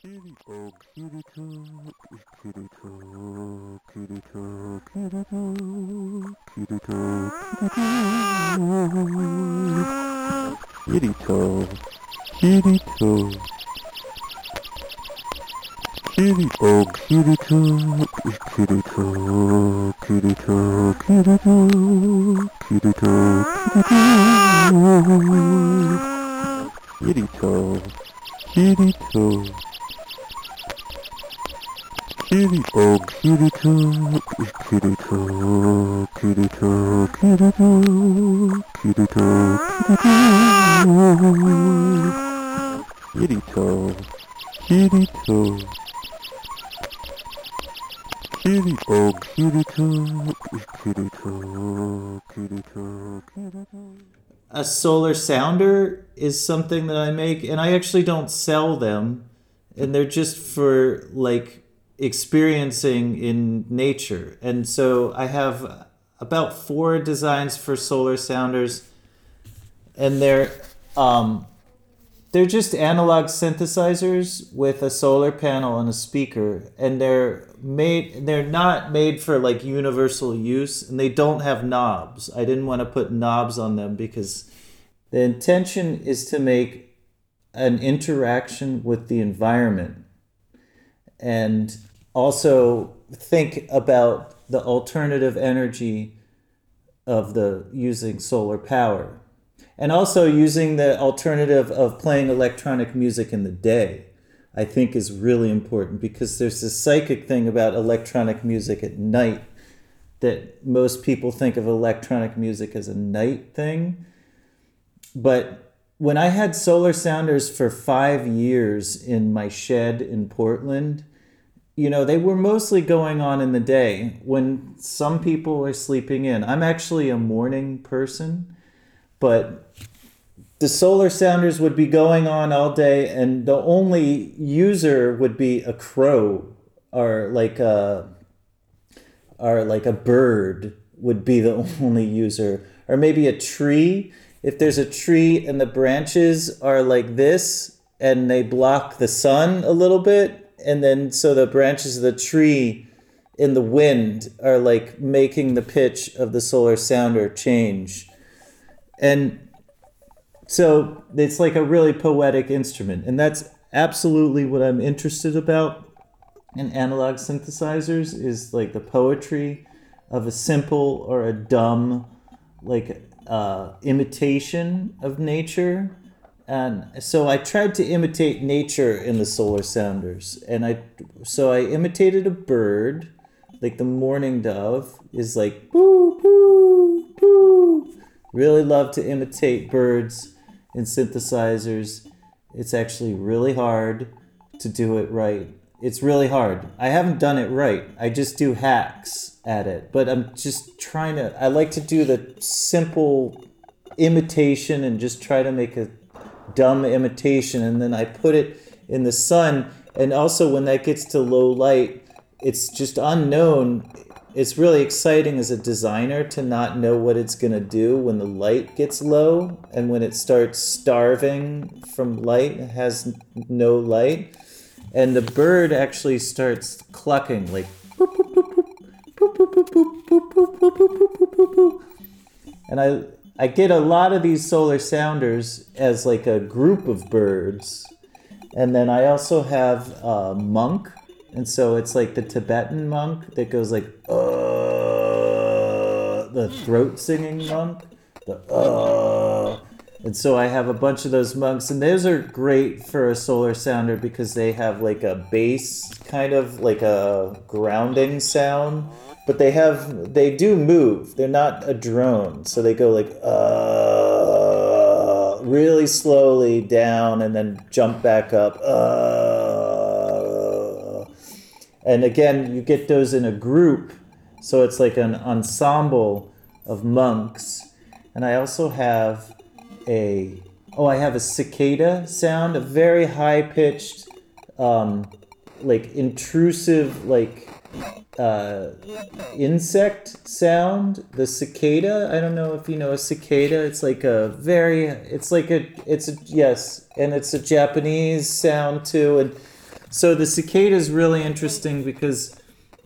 키리 오 키리토 키리토 키리토 키리토 키리토 키리토 키리토 키리 오 키리토 키리토 키리토 키리토 키리토 키리토 키리토 키리토 A solar sounder is something that I make, and I actually don't sell them, and they're just for like experiencing in nature. And so I have about four designs for solar sounders, and they're um, they're just analog synthesizers with a solar panel and a speaker, and they're made they're not made for like universal use, and they don't have knobs. I didn't want to put knobs on them because the intention is to make an interaction with the environment and also think about the alternative energy of the using solar power. And also using the alternative of playing electronic music in the day i think is really important because there's this psychic thing about electronic music at night that most people think of electronic music as a night thing. But when i had solar sounders for five years in my shed in portland you know, they were mostly going on in the day when some people are sleeping in. I'm actually a morning person, but the solar sounders would be going on all day, and the only user would be a crow or like a or like a bird would be the only user, or maybe a tree. If there's a tree and the branches are like this and they block the sun a little bit, and then so the branches of the tree in the wind are like making the pitch of the solar sounder change. And so it's like a really poetic instrument. And that's absolutely what I'm interested about in analog synthesizers is like the poetry of a simple or a dumb like uh, imitation of nature and so I tried to imitate nature in the solar sounders, and I so I imitated a bird, like the mourning dove is like boo boo boo. Really love to imitate birds in synthesizers. It's actually really hard to do it right. It's really hard. I haven't done it right. I just do hacks at it, but I'm just trying to. I like to do the simple imitation and just try to make a dumb imitation and then I put it in the sun and also when that gets to low light it's just unknown it's really exciting as a designer to not know what it's going to do when the light gets low and when it starts starving from light it has no light and the bird actually starts clucking like and I I get a lot of these solar sounders as like a group of birds. And then I also have a monk. And so it's like the Tibetan monk that goes like, uh, the throat singing monk. The, uh. And so I have a bunch of those monks, and those are great for a solar sounder because they have like a bass, kind of like a grounding sound but they have they do move. They're not a drone, so they go like uh really slowly down and then jump back up. Uh, and again, you get those in a group, so it's like an ensemble of monks. And I also have a oh, I have a cicada sound, a very high pitched, um, like intrusive, like uh, insect sound. The cicada. I don't know if you know a cicada. It's like a very. It's like a. It's a yes, and it's a Japanese sound too. And So the cicada is really interesting because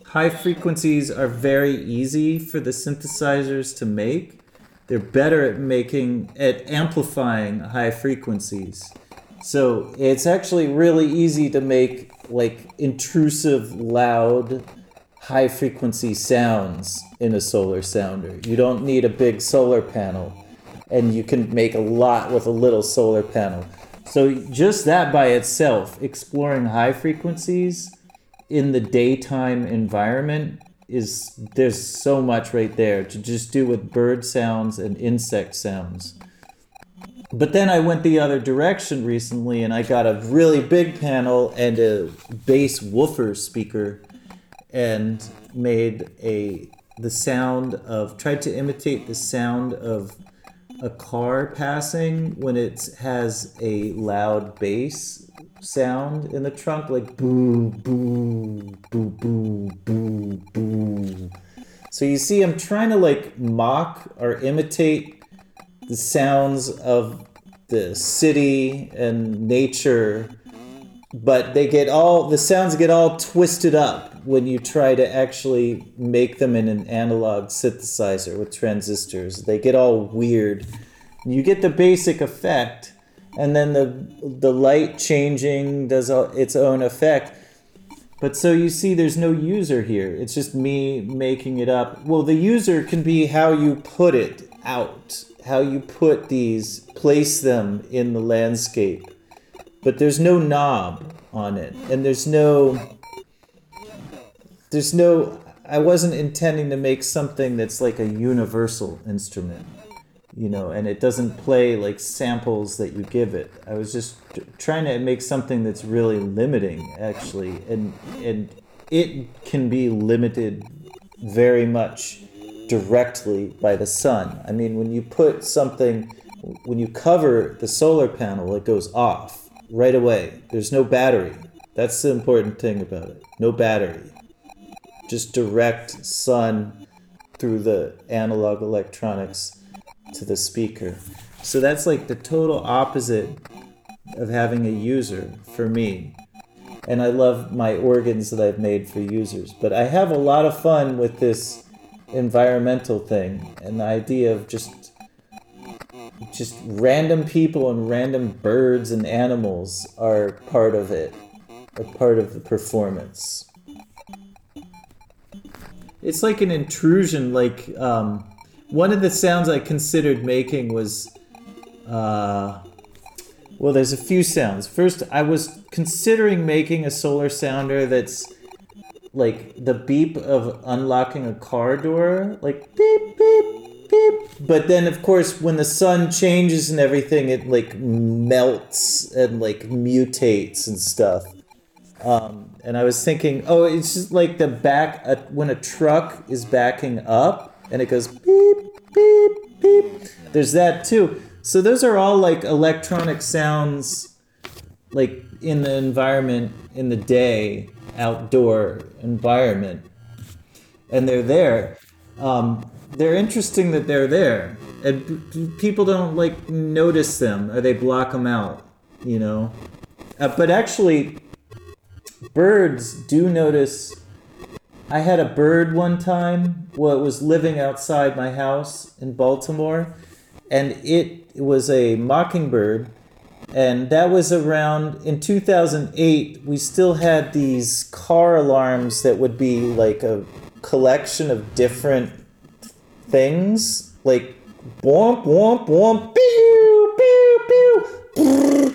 high frequencies are very easy for the synthesizers to make. They're better at making at amplifying high frequencies. So it's actually really easy to make like intrusive, loud, high frequency sounds in a solar sounder. You don't need a big solar panel and you can make a lot with a little solar panel. So just that by itself, exploring high frequencies in the daytime environment is there's so much right there to just do with bird sounds and insect sounds. But then I went the other direction recently and I got a really big panel and a bass woofer speaker and made a the sound of tried to imitate the sound of a car passing when it has a loud bass sound in the trunk, like boo, boo, boo, boo, boo, boo. So you see, I'm trying to like mock or imitate the sounds of the city and nature, but they get all the sounds get all twisted up when you try to actually make them in an analog synthesizer with transistors. They get all weird. You get the basic effect, and then the the light changing does its own effect. But so you see, there's no user here. It's just me making it up. Well, the user can be how you put it out, how you put these, place them in the landscape. But there's no knob on it, and there's no there's no I wasn't intending to make something that's like a universal instrument, you know, and it doesn't play like samples that you give it. I was just trying to make something that's really limiting, actually, and and it can be limited very much directly by the sun. I mean, when you put something, when you cover the solar panel, it goes off right away. There's no battery. That's the important thing about it. No battery just direct sun through the analog electronics to the speaker. So that's like the total opposite of having a user for me. And I love my organs that I've made for users. But I have a lot of fun with this environmental thing and the idea of just just random people and random birds and animals are part of it, are part of the performance it's like an intrusion. Like um, one of the sounds I considered making was, uh, well, there's a few sounds. First, I was considering making a solar sounder that's like the beep of unlocking a car door, like beep beep beep. But then, of course, when the sun changes and everything, it like melts and like mutates and stuff. Um, and I was thinking, oh, it's just like the back uh, when a truck is backing up and it goes beep, beep, beep. There's that too. So those are all like electronic sounds, like in the environment in the day, outdoor environment, and they're there. Um, they're interesting that they're there, and people don't like notice them or they block them out, you know. Uh, but actually, birds do notice. I had a bird one time. Well, it was living outside my house in Baltimore, and it was a mockingbird. And that was around in 2008. We still had these car alarms that would be like a collection of different things, like womp womp womp, pew pew pew,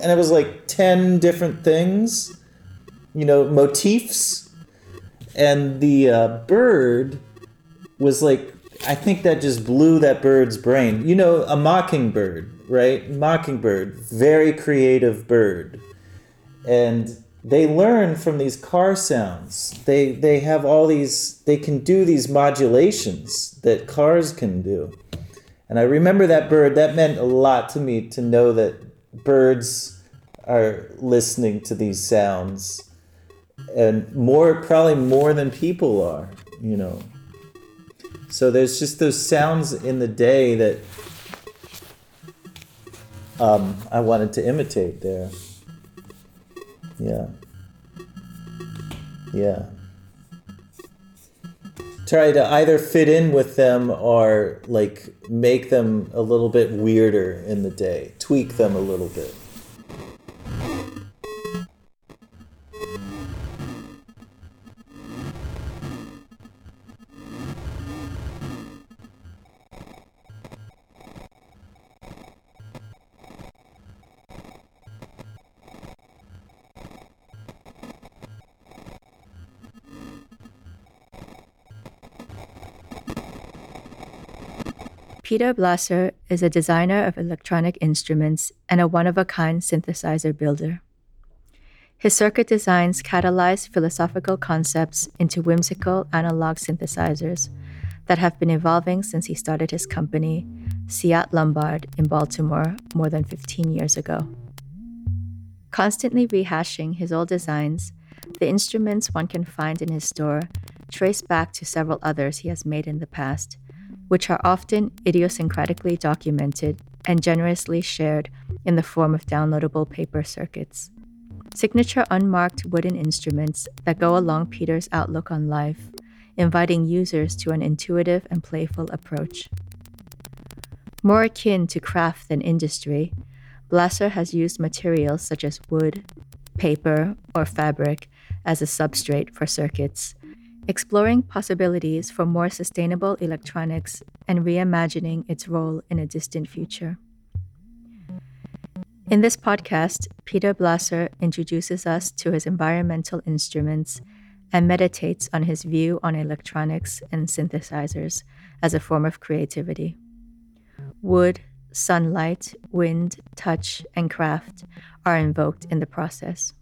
and it was like 10 different things, you know, motifs. And the uh, bird was like, I think that just blew that bird's brain. You know, a mockingbird, right? Mockingbird, very creative bird. And they learn from these car sounds. They they have all these they can do these modulations that cars can do. And I remember that bird, that meant a lot to me to know that birds are listening to these sounds and more probably more than people are you know so there's just those sounds in the day that um, i wanted to imitate there Yeah. Yeah. Try to either fit in with them or like make them a little bit weirder in the day, tweak them a little bit. Peter Blasser is a designer of electronic instruments and a one of a kind synthesizer builder. His circuit designs catalyze philosophical concepts into whimsical analog synthesizers that have been evolving since he started his company, Ciat-Lonbarde, in Baltimore more than 15 years ago. Constantly rehashing his old designs, the instruments one can find in his store trace back to several others he has made in the past which are often idiosyncratically documented and generously shared in the form of downloadable paper circuits. Signature unmarked wooden instruments that go along Peter's outlook on life, inviting users to an intuitive and playful approach. More akin to craft than industry, Blasser has used materials such as wood, paper, or fabric as a substrate for circuits exploring possibilities for more sustainable electronics and reimagining its role in a distant future. In this podcast, Peter Blasser introduces us to his environmental instruments and meditates on his view on electronics and synthesizers as a form of creativity. Wood, sunlight, wind, touch, and craft are invoked in the process.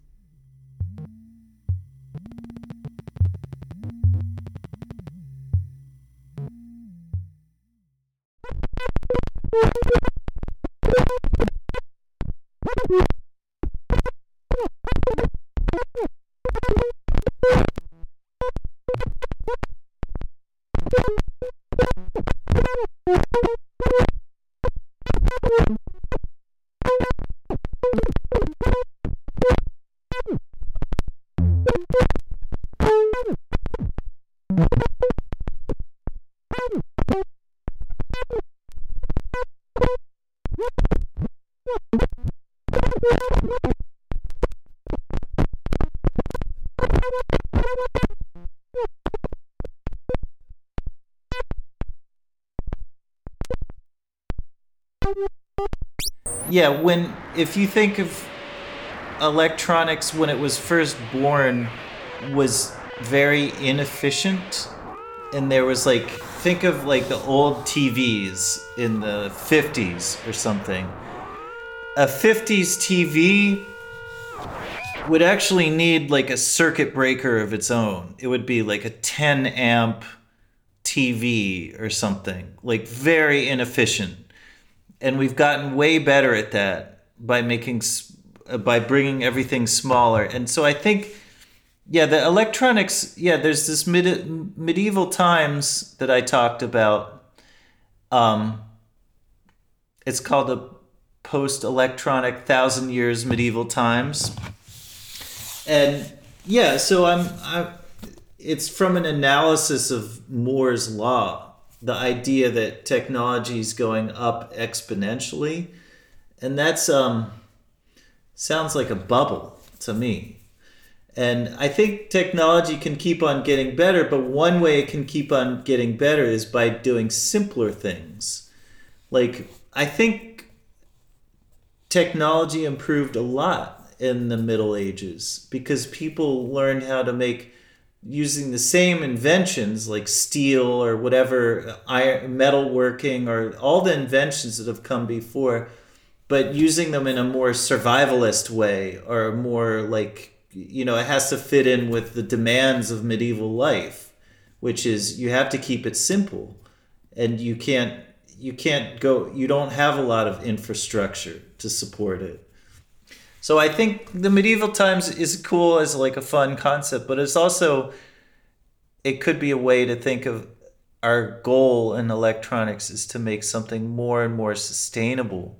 Yeah, when if you think of electronics when it was first born was very inefficient and there was like think of like the old TVs in the 50s or something. A 50s TV would actually need like a circuit breaker of its own. It would be like a 10 amp TV or something, like very inefficient and we've gotten way better at that by making uh, by bringing everything smaller. And so I think yeah, the electronics, yeah, there's this mid- medieval times that I talked about. Um, it's called the post-electronic thousand years medieval times, and yeah, so I'm, I, it's from an analysis of Moore's law, the idea that technology is going up exponentially, and that's um, sounds like a bubble to me. And I think technology can keep on getting better, but one way it can keep on getting better is by doing simpler things. Like, I think technology improved a lot in the Middle Ages because people learned how to make using the same inventions like steel or whatever iron metalworking or all the inventions that have come before but using them in a more survivalist way or more like you know it has to fit in with the demands of medieval life which is you have to keep it simple and you can't you can't go you don't have a lot of infrastructure to support it so I think the medieval times is cool as like a fun concept, but it's also it could be a way to think of our goal in electronics is to make something more and more sustainable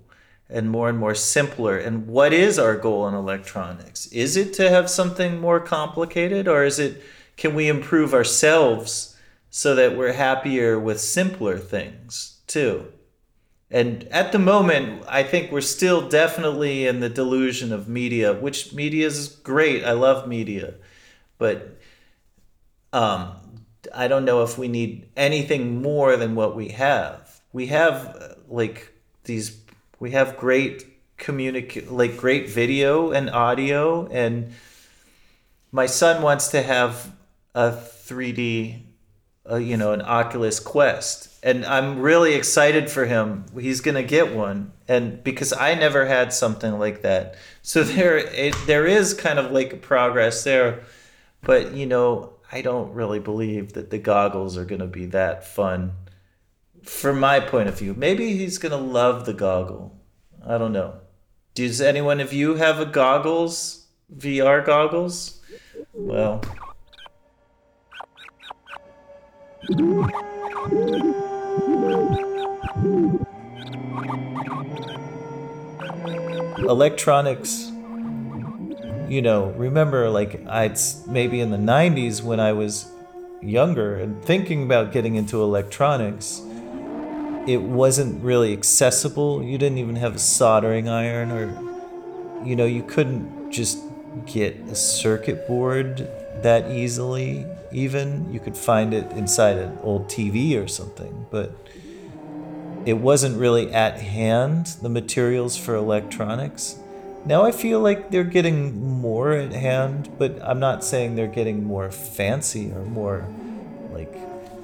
and more and more simpler. And what is our goal in electronics? Is it to have something more complicated, or is it can we improve ourselves so that we're happier with simpler things too? And at the moment, I think we're still definitely in the delusion of media, which media is great. I love media. But um, I don't know if we need anything more than what we have. We have uh, like these, we have great communicate, like great video and audio. And my son wants to have a 3D, uh, you know, an Oculus Quest and I'm really excited for him. He's gonna get one, and because I never had something like that, so there it, there is kind of like progress there, but you know I don't really believe that the goggles are gonna be that fun. From my point of view, maybe he's gonna love the goggle. I don't know. Does anyone of you have a goggles, VR goggles? Well. Electronics, you know, remember like I'd maybe in the 90s when I was younger and thinking about getting into electronics, it wasn't really accessible. You didn't even have a soldering iron or, you know, you couldn't just get a circuit board that easily even you could find it inside an old tv or something but it wasn't really at hand the materials for electronics. Now i feel like they're getting more at hand but i'm not saying they're getting more fancy or more like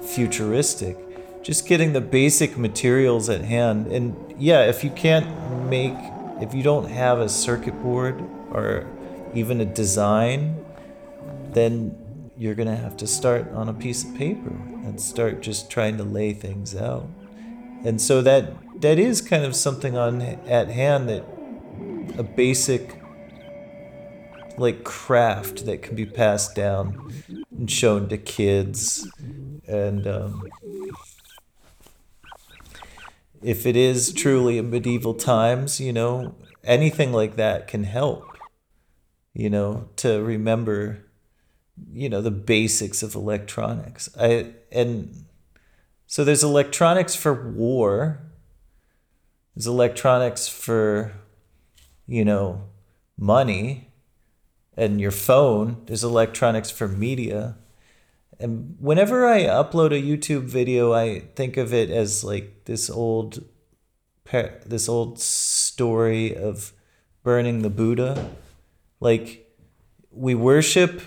futuristic just getting the basic materials at hand. And yeah if you can't make if you don't have a circuit board or even a design then you're going to have to start on a piece of paper and start just trying to lay things out. And so that that is kind of something on at hand that a basic like craft that can be passed down and shown to kids and um, if it is truly in medieval times you know anything like that can help you know to remember you know the basics of electronics. I and so there's electronics for war. There's electronics for you know money and your phone. There's electronics for media. And whenever i upload a youtube video i think of it as like this old this old story of burning the buddha. Like we worship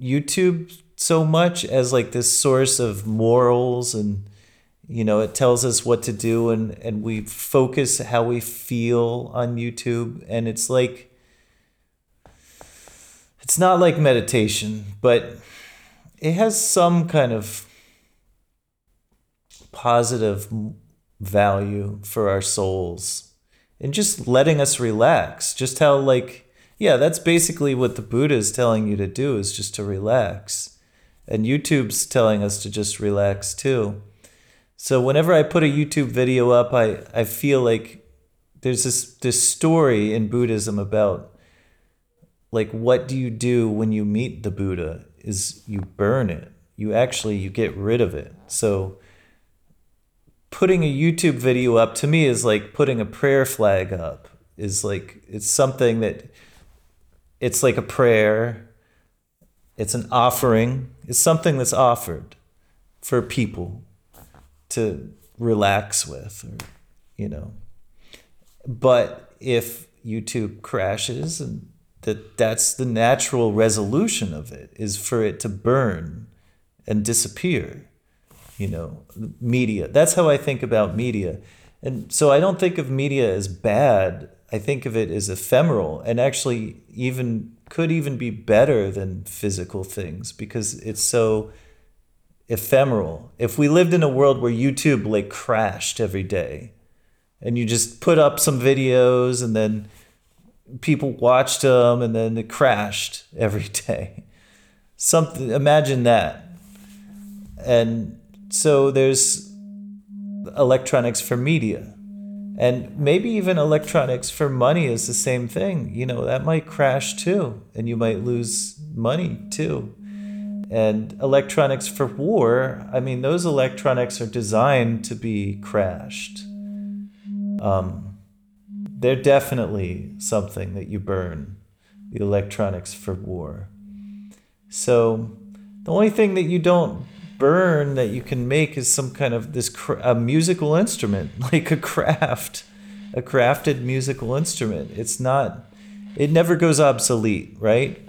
YouTube so much as like this source of morals and you know it tells us what to do and and we focus how we feel on YouTube. And it's like it's not like meditation but it has some kind of positive value for our souls. And just letting us relax just how like yeah, that's basically what the Buddha is telling you to do is just to relax. And YouTube's telling us to just relax too. So whenever I put a YouTube video up, I, I feel like there's this this story in Buddhism about like what do you do when you meet the Buddha is you burn it. You actually you get rid of it. So putting a YouTube video up to me is like putting a prayer flag up. Is like it's something that it's like a prayer, it's an offering, it's something that's offered for people to relax with, or, you know. But if YouTube crashes and that that's the natural resolution of it is for it to burn and disappear you know media. That's how i think about media. And so i don't think of media as bad I think of it as ephemeral and actually even could even be better than physical things because it's so ephemeral. If we lived in a world where YouTube like crashed every day and you just put up some videos and then people watched them and then it crashed every day. Something imagine that. And so there's electronics for media And maybe even electronics for money is the same thing. You know, that might crash too, and you might lose money too. And electronics for war, I mean, those electronics are designed to be crashed. Um, they're definitely something that you burn, the electronics for war. So the only thing that you don't burn that you can make is some kind of this cr- a musical instrument, like a craft, a crafted musical instrument. It's not, it never goes obsolete, right?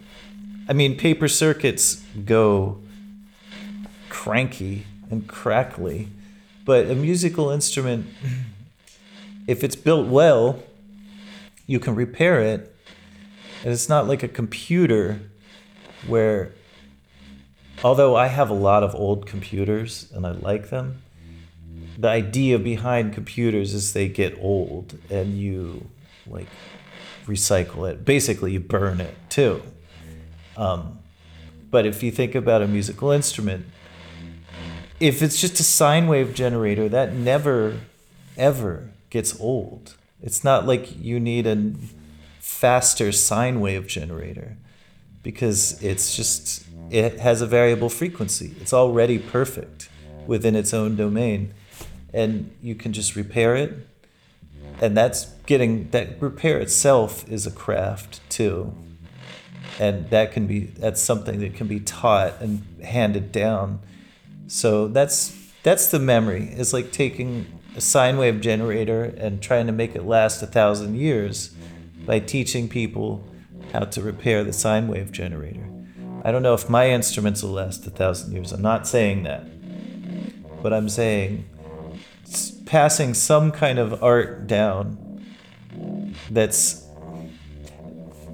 I mean, paper circuits go cranky and crackly, but a musical instrument, if it's built well, you can repair it. And it's not like a computer where although I have a lot of old computers and I like them, the idea behind computers is they get old and you like recycle it. Basically, you burn it too. Um, but if you think about a musical instrument, if it's just a sine wave generator, that never, ever gets old. It's not like you need a faster sine wave generator because it's just it has a variable frequency. It's already perfect within its own domain. And you can just repair it. And that's getting that repair itself is a craft too. And that can be that's something that can be taught and handed down. So that's that's the memory. It's like taking a sine wave generator and trying to make it last a thousand years by teaching people how to repair the sine wave generator. I don't know if my instruments will last a thousand years. I'm not saying that. But I'm saying passing some kind of art down that's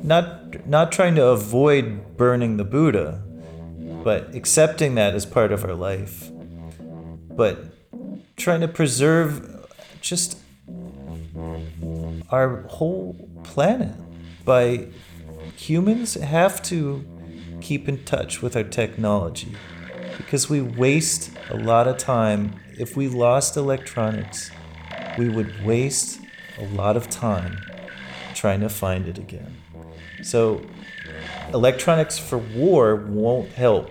not not trying to avoid burning the Buddha, but accepting that as part of our life. But trying to preserve just our whole planet by humans have to keep in touch with our technology because we waste a lot of time. If we lost electronics, we would waste a lot of time trying to find it again. So, electronics for war won't help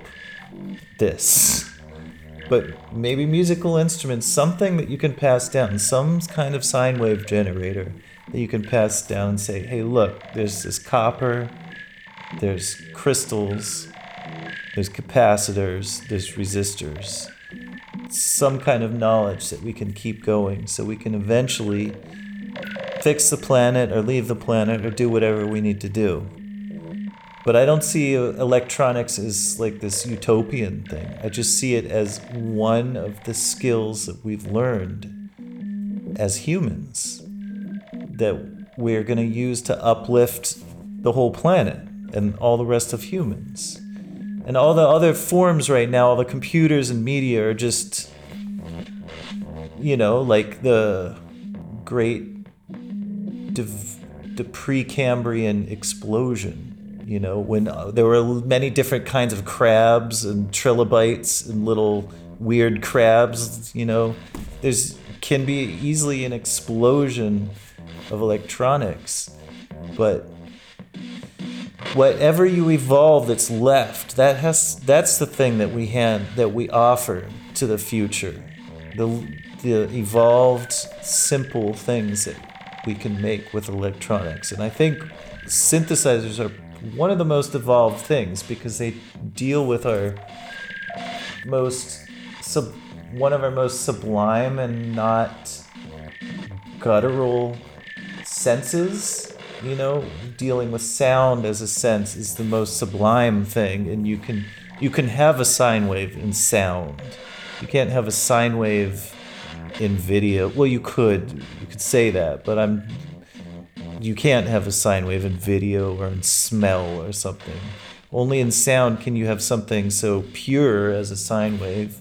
this. But maybe musical instruments, something that you can pass down, some kind of sine wave generator that you can pass down and say, hey, look, there's this copper there's crystals, there's capacitors, there's resistors. Some kind of knowledge that we can keep going so we can eventually fix the planet or leave the planet or do whatever we need to do. But I don't see uh, electronics as like this utopian thing. I just see it as one of the skills that we've learned as humans that we're going to use to uplift the whole planet and all the rest of humans. And all the other forms right now, all the computers and media are just, you know, like the great the Precambrian explosion, you know, when uh, there were many different kinds of crabs and trilobites and little weird crabs, you know, there's can be easily an explosion of electronics. But whatever you evolve that's left that has that's the thing that we hand that we offer to the future. The the evolved simple things that we can make with electronics. And i think synthesizers are one of the most evolved things because they deal with our most sub one of our most sublime and not guttural senses you know dealing with sound as a sense is the most sublime thing and you can you can have a sine wave in sound. You can't have a sine wave in video. Well you could you could say that but i'm you can't have a sine wave in video or in smell or something. Only in sound can you have something so pure as a sine wave.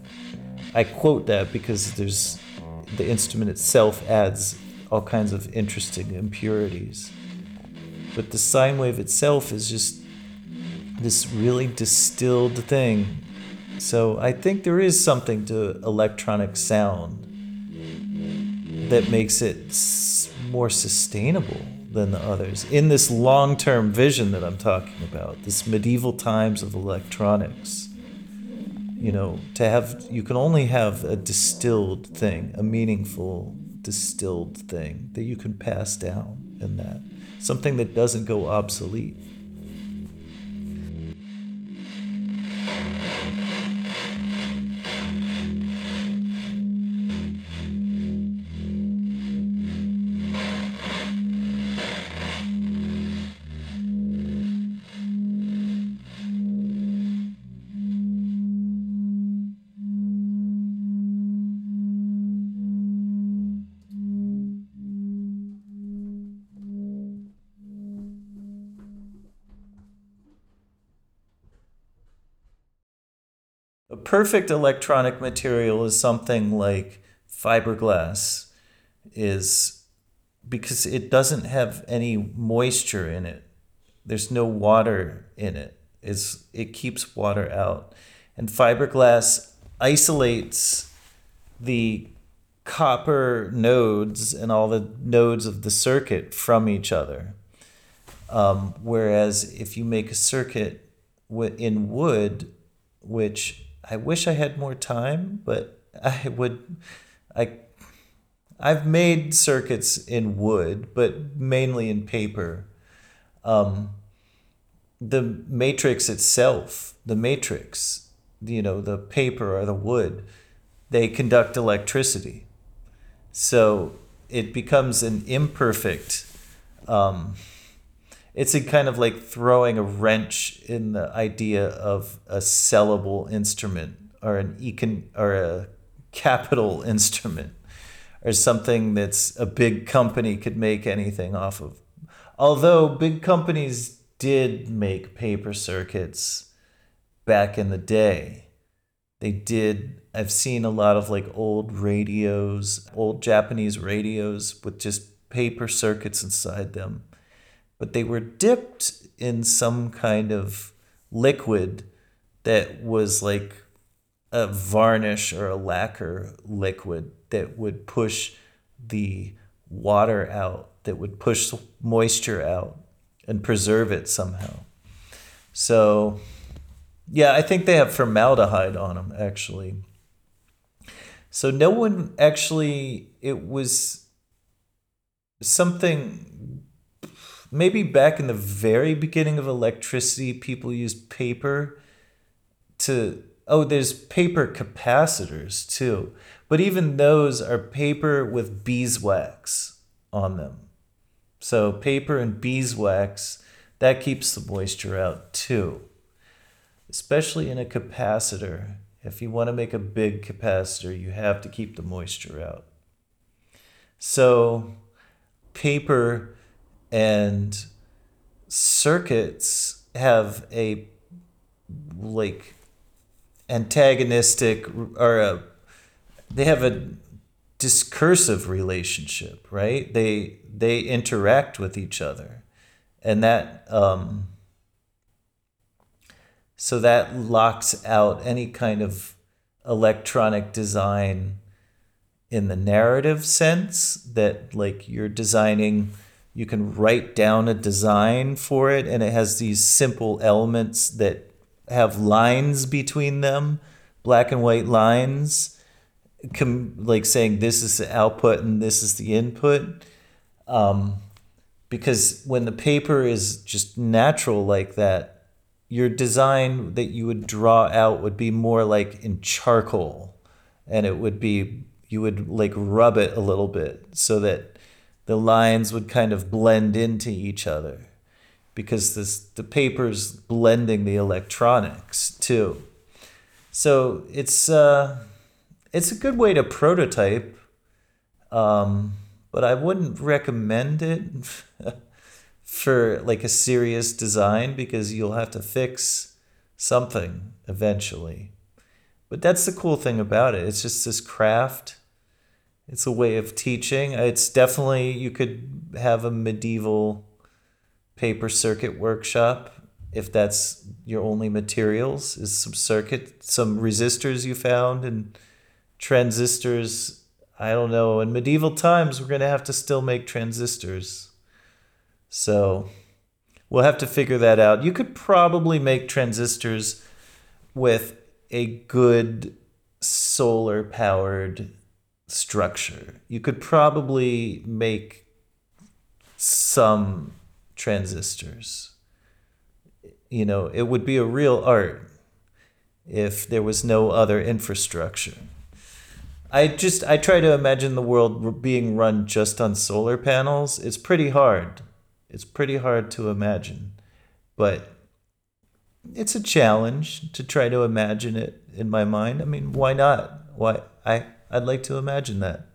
I quote that because there's the instrument itself adds all kinds of interesting impurities but the sine wave itself is just this really distilled thing. So I think there is something to electronic sound. that makes it more sustainable than the others in this long-term vision that I'm talking about, this medieval times of electronics. You know, to have you can only have a distilled thing, a meaningful distilled thing that you can pass down in that. Something that doesn't go obsolete. Perfect electronic material is something like fiberglass is because it doesn't have any moisture in it. There's no water in it. It's, it keeps water out. And fiberglass isolates the copper nodes and all the nodes of the circuit from each other. Um, whereas if you make a circuit in wood, which I wish I had more time, but I would, I, I've made circuits in wood, but mainly in paper. Um, the matrix itself, the matrix, you know, the paper or the wood, they conduct electricity. So it becomes an imperfect. Um, it's a kind of like throwing a wrench in the idea of a sellable instrument or an econ or a capital instrument or something that's a big company could make anything off of. Although big companies did make paper circuits back in the day. They did I've seen a lot of like old radios, old Japanese radios with just paper circuits inside them but they were dipped in some kind of liquid that was like a varnish or a lacquer liquid that would push the water out, that would push moisture out and preserve it somehow. So, yeah, I think they have formaldehyde on them actually. So, no one actually, it was something maybe back in the very beginning of electricity, people used paper to. Oh, there's paper capacitors too. But even those are paper with beeswax on them. So, paper and beeswax, that keeps the moisture out too. Especially in a capacitor. If you want to make a big capacitor, you have to keep the moisture out. So, paper and circuits have a like antagonistic or a they have a discursive relationship right? They they interact with each other. And that um so that locks out any kind of electronic design in the narrative sense that like you're designing you can write down a design for it and it has these simple elements that have lines between them black and white lines com- like saying this is the output and this is the input. Um, because when the paper is just natural like that your design that you would draw out would be more like in charcoal and it would be you would like rub it a little bit so that the lines would kind of blend into each other because this the paper's blending the electronics too. So it's uh, it's a good way to prototype, um, but I wouldn't recommend it for like a serious design because you'll have to fix something eventually. But that's the cool thing about it. It's just this craft it's a way of teaching. It's definitely you could have a medieval paper circuit workshop if that's your only materials is some circuit some resistors you found and transistors I don't know. In medieval times, we're going to have to still make transistors. So we'll have to figure that out. You could probably make transistors with a good solar powered structure. You could probably make some transistors. You know, it would be a real art if there was no other infrastructure. I just I try to imagine the world being run just on solar panels. It's pretty hard. It's pretty hard to imagine. But it's a challenge to try to imagine it in my mind. I mean, why not? Why I I'd like to imagine that.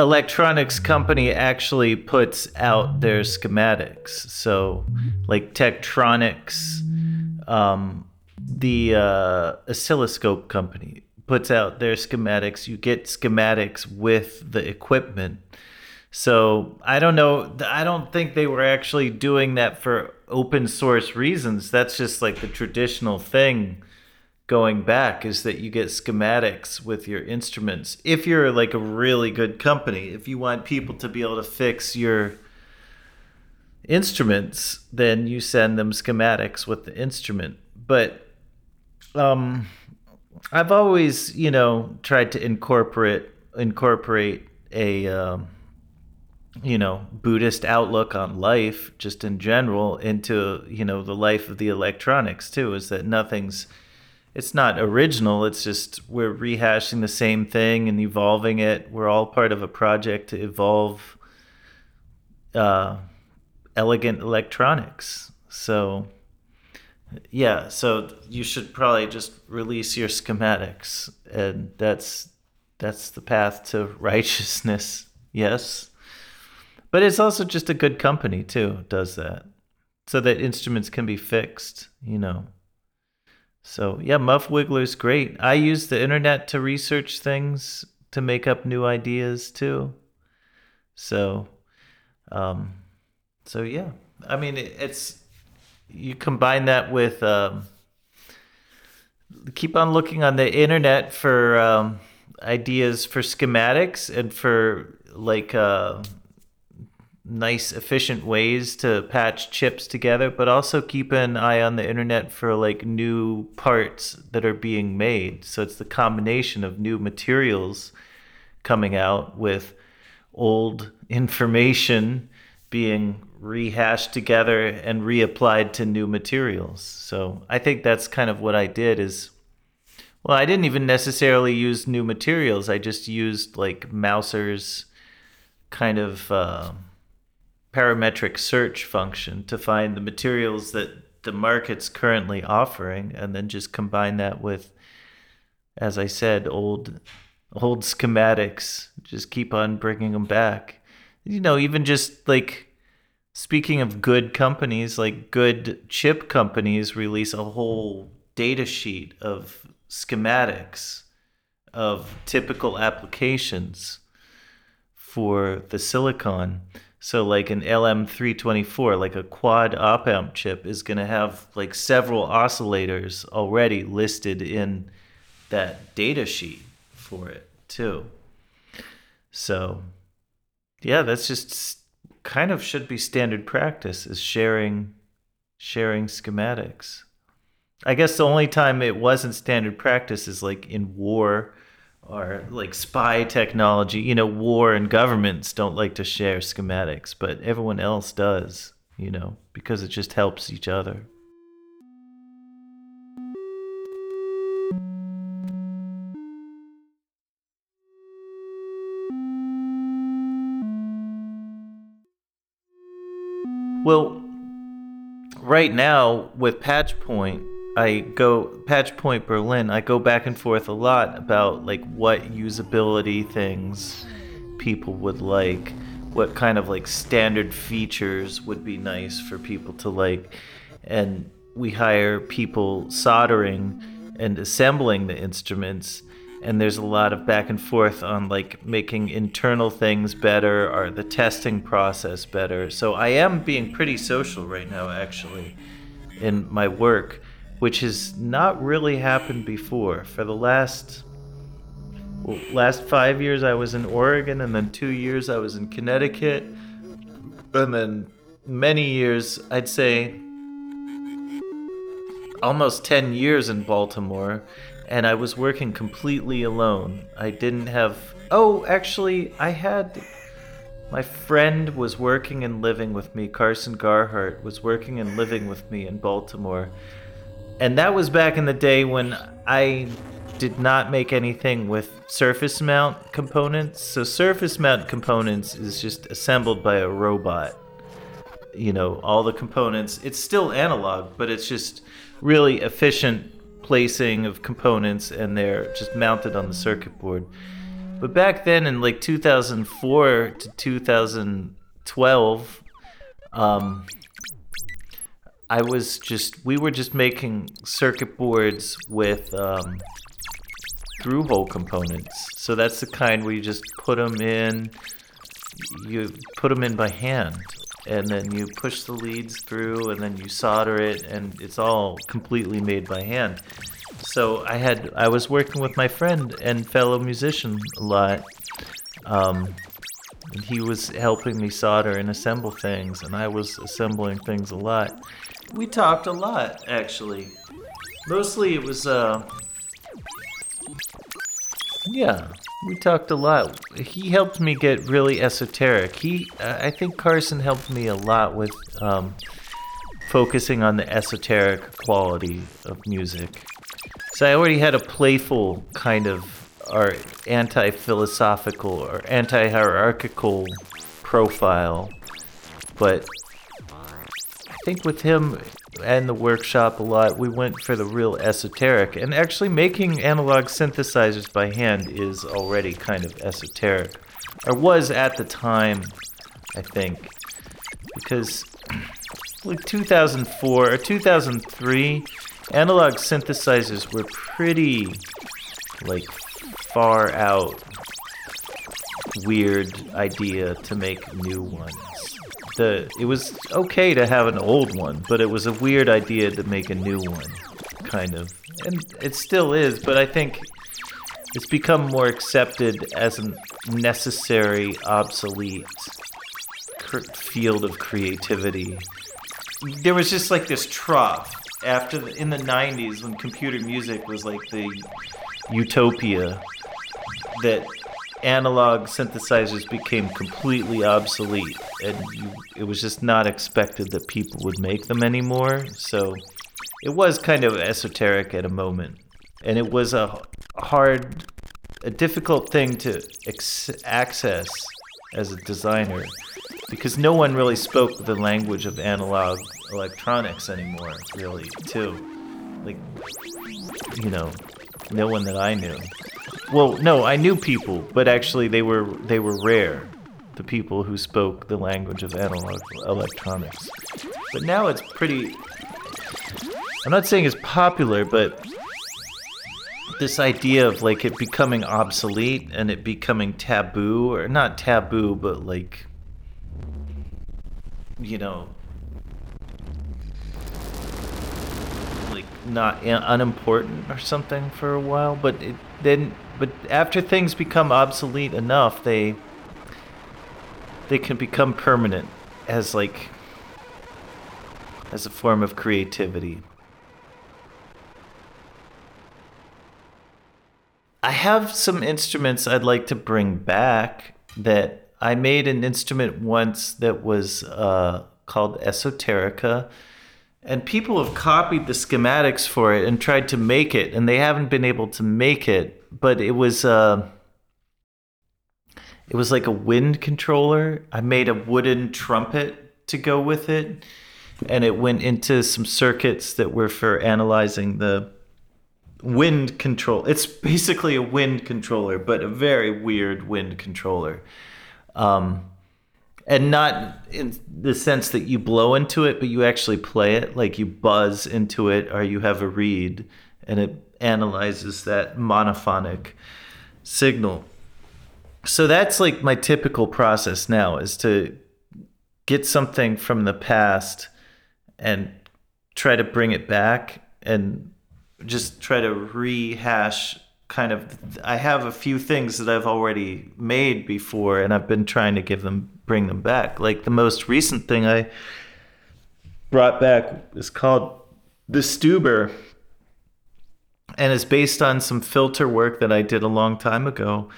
Electronics company actually puts out their schematics. So, like Tektronix, um, the uh, oscilloscope company puts out their schematics. You get schematics with the equipment. So I don't know. I don't think they were actually doing that for open source reasons. That's just like the traditional thing going back is that you get schematics with your instruments. If you're like a really good company, if you want people to be able to fix your instruments, then you send them schematics with the instrument. But um I've always, you know, tried to incorporate incorporate a um, you know buddhist outlook on life just in general into you know the life of the electronics too is that nothing's it's not original it's just we're rehashing the same thing and evolving it. We're all part of a project to evolve uh, elegant electronics. So yeah so you should probably just release your schematics and that's that's the path to righteousness yes. But it's also just a good company too does that so that instruments can be fixed you know so yeah, Muff Wiggler's great. I use the internet to research things to make up new ideas too. So, um, so yeah, I mean it, it's you combine that with um, keep on looking on the internet for um, ideas for schematics and for like uh, nice efficient ways to patch chips together but also keep an eye on the internet for like new parts that are being made. So it's the combination of new materials coming out with old information being rehashed together and reapplied to new materials. So i think that's kind of what i did is well i didn't even necessarily use new materials. I just used like mouser's kind of uh, parametric search function to find the materials that the market's currently offering and then just combine that with as i said old old schematics. Just keep on bringing them back. You know even just like speaking of good companies like good chip companies release a whole data sheet of schematics of typical applications for the silicon so like an LM324, like a quad op amp chip is going to have like several oscillators already listed in that data sheet for it too. So yeah, that's just kind of should be standard practice is sharing sharing schematics. I guess the only time it wasn't standard practice is like in war or like spy technology. You know, war and governments don't like to share schematics, but everyone else does, you know, because it just helps each other. Well, right now with Patch Point, I go Patch Point Berlin. I go back and forth a lot about like what usability things people would like, what kind of like standard features would be nice for people to like, and we hire people soldering and assembling the instruments and there's a lot of back and forth on like making internal things better or the testing process better. So I am being pretty social right now actually in my work, which has not really happened before. For the last well, last 5 years I was in Oregon and then 2 years I was in Connecticut and then many years I'd say almost 10 years in Baltimore and I was working completely alone. I didn't have. Oh, actually, I had. My friend was working and living with me. Carson Garhart was working and living with me in Baltimore. And that was back in the day when I did not make anything with surface mount components. So, surface mount components is just assembled by a robot. You know, all the components. It's still analog, but it's just really efficient placing of components and they're just mounted on the circuit board. But back then in like 2004 to 2012, um, I was just, we were just making circuit boards with um, through hole components. So that's the kind where you just put them in, you put them in by hand and then you push the leads through and then you solder it and it's all completely made by hand so i had i was working with my friend and fellow musician a lot um, and he was helping me solder and assemble things and i was assembling things a lot we talked a lot actually mostly it was uh yeah we talked a lot. He helped me get really esoteric. He, I think Carson helped me a lot with um, focusing on the esoteric quality of music. So I already had a playful kind of or anti-philosophical or anti-hierarchical profile, but think with him and the workshop a lot, we went for the real esoteric. And actually, making analog synthesizers by hand is already kind of esoteric, or was at the time, I think, because like 2004 or 2003, analog synthesizers were pretty like far out weird idea to make new ones the it was okay to have an old one, but it was a weird idea to make a new one, kind of. And it still is, but I think it's become more accepted as a necessary, obsolete field of creativity. There was just like this trough after the, in the 90s when computer music was like the utopia that analog synthesizers became completely obsolete and you, it was just not expected that people would make them anymore so it was kind of esoteric at a moment. And it was a hard a difficult thing to ex- access as a designer because no one really spoke the language of analog electronics anymore really too. Like you know no one that i knew well, no, I knew people, but actually they were they were rare. The people who spoke the language of analog electronics. But now it's pretty I'm not saying it's popular, but this idea of like it becoming obsolete and it becoming taboo or not taboo but like you know like not unimportant or something for a while but it then but after things become obsolete enough, they they can become permanent as like as a form of creativity. I have some instruments I'd like to bring back that I made an instrument once that was uh, called Esoterica. And people have copied the schematics for it and tried to make it, and they haven't been able to make it but it was uh, it was like a wind controller. I made a wooden trumpet to go with it. And it went into some circuits that were for analyzing the wind control. It's basically a wind controller, but a very weird wind controller. Um, and not in the sense that you blow into it, but you actually play it, like you buzz into it, or you have a reed, and it analyzes that monophonic signal. So that's like my typical process now is to get something from the past and try to bring it back and just try to rehash kind of I have a few things that I've already made before and I've been trying to give them bring them back. Like the most recent thing I brought back is called the Stuber and is based on some filter work that I did a long time ago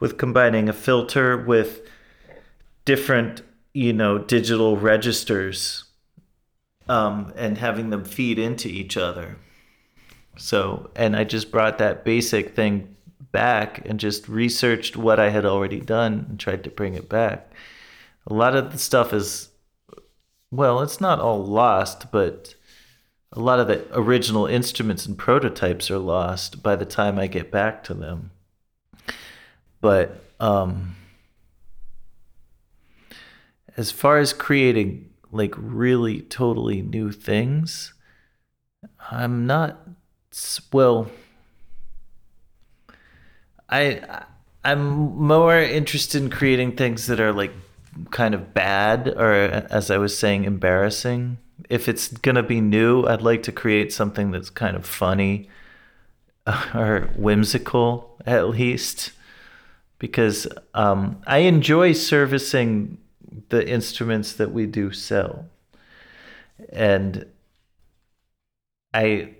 with combining a filter with different, you know, digital registers um, and having them feed into each other. So, and I just brought that basic thing back and just researched what I had already done and tried to bring it back. A lot of the stuff is, well, it's not all lost, but a lot of the original instruments and prototypes are lost by the time I get back to them. But um, as far as creating like really totally new things, I'm not well. I I'm more interested in creating things that are like kind of bad or as I was saying embarrassing. If it's going to be new, I'd like to create something that's kind of funny or whimsical at least because um, I enjoy servicing the instruments that we do sell. And I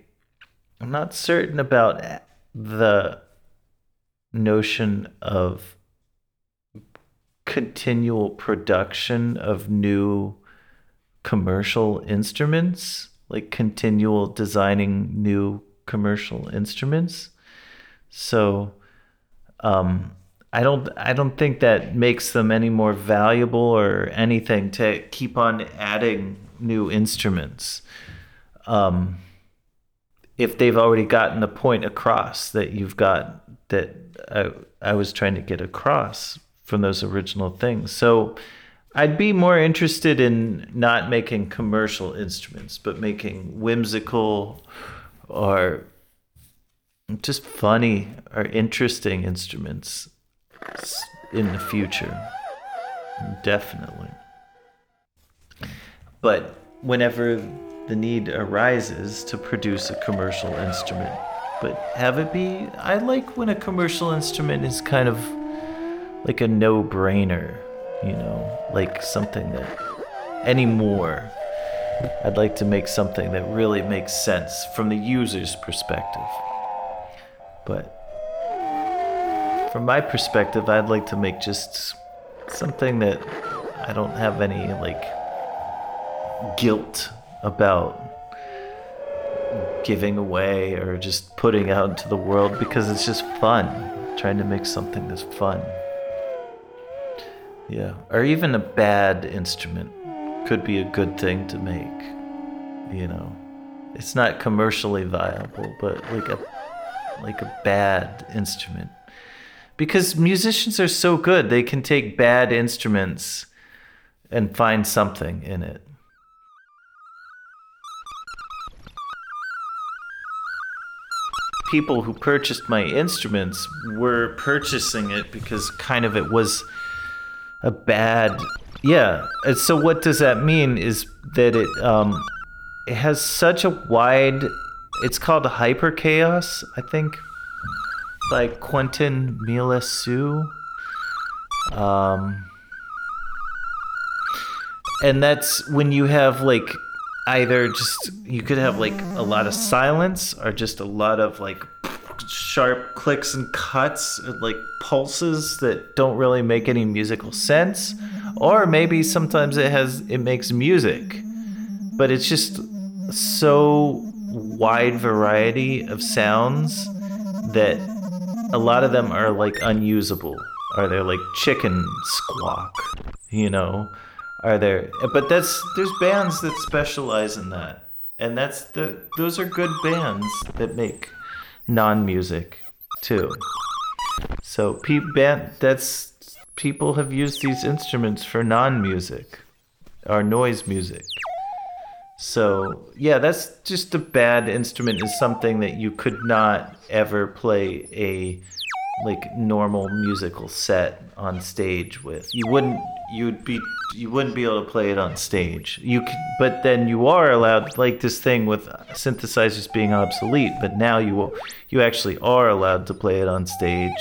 I'm not certain about the notion of continual production of new commercial instruments, like continual designing new commercial instruments. So um, I don't I don't think that makes them any more valuable or anything to keep on adding new instruments. Um, if they've already gotten the point across that you've got that I, I was trying to get across from those original things. So I'd be more interested in not making commercial instruments, but making whimsical or just funny or interesting instruments in the future. Definitely. But whenever the need arises to produce a commercial instrument. But have it be, I like when a commercial instrument is kind of like a no brainer, you know, like something that anymore. I'd like to make something that really makes sense from the user's perspective. But from my perspective, I'd like to make just something that I don't have any like guilt about giving away or just putting out into the world because it's just fun trying to make something that's fun yeah. Or even a bad instrument could be a good thing to make you know? It's not commercially viable but like a like a bad instrument. Because musicians are so good they can take bad instruments and find something in it. People who purchased my instruments were purchasing it because kind of it was a bad yeah. So what does that mean is that it um it has such a wide it's called hyper chaos i think. By quentin Meillassoux um and that's when you have like either just you could have like a lot of silence or just a lot of like sharp clicks and cuts like pulses that don't really make any musical sense. Or maybe sometimes it has it makes music. But it's just so wide variety of sounds that a lot of them are like unusable. Are they're like chicken squawk you know? Are there. But that's there's bands that specialize in that, and that's the those are good bands that make non-music too. So pe- band that's people have used these instruments for non-music or noise music. So yeah, that's just a bad instrument is something that you could not ever play a like normal musical set on stage with. You wouldn't you'd be you wouldn't be able to play it on stage. You could, but then you are allowed like this thing with synthesizers being obsolete, but now you you actually are allowed to play it on stage,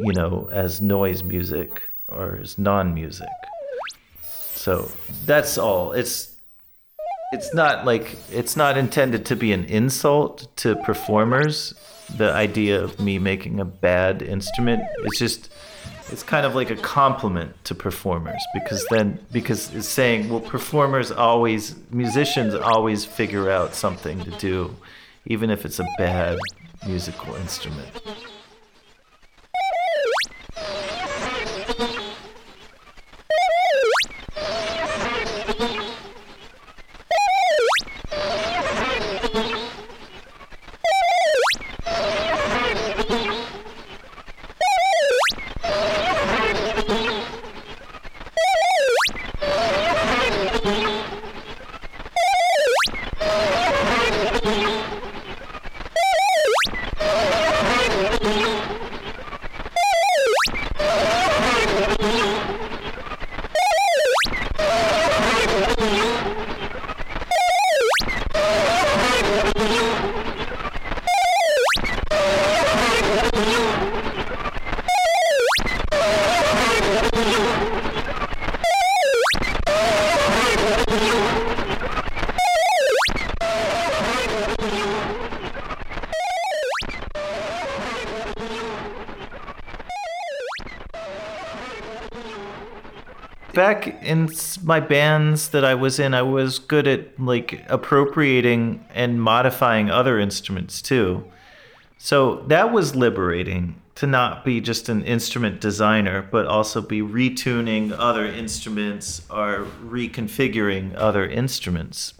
you know, as noise music or as non-music. So that's all. It's it's not like it's not intended to be an insult to performers the idea of me making a bad instrument. It's just it's kind of like a compliment to performers because then because it's saying well performers always musicians always figure out something to do even if it's a bad musical instrument my bands that I was in, I was good at like appropriating and modifying other instruments too. So that was liberating to not be just an instrument designer, but also be retuning other instruments or reconfiguring other instruments.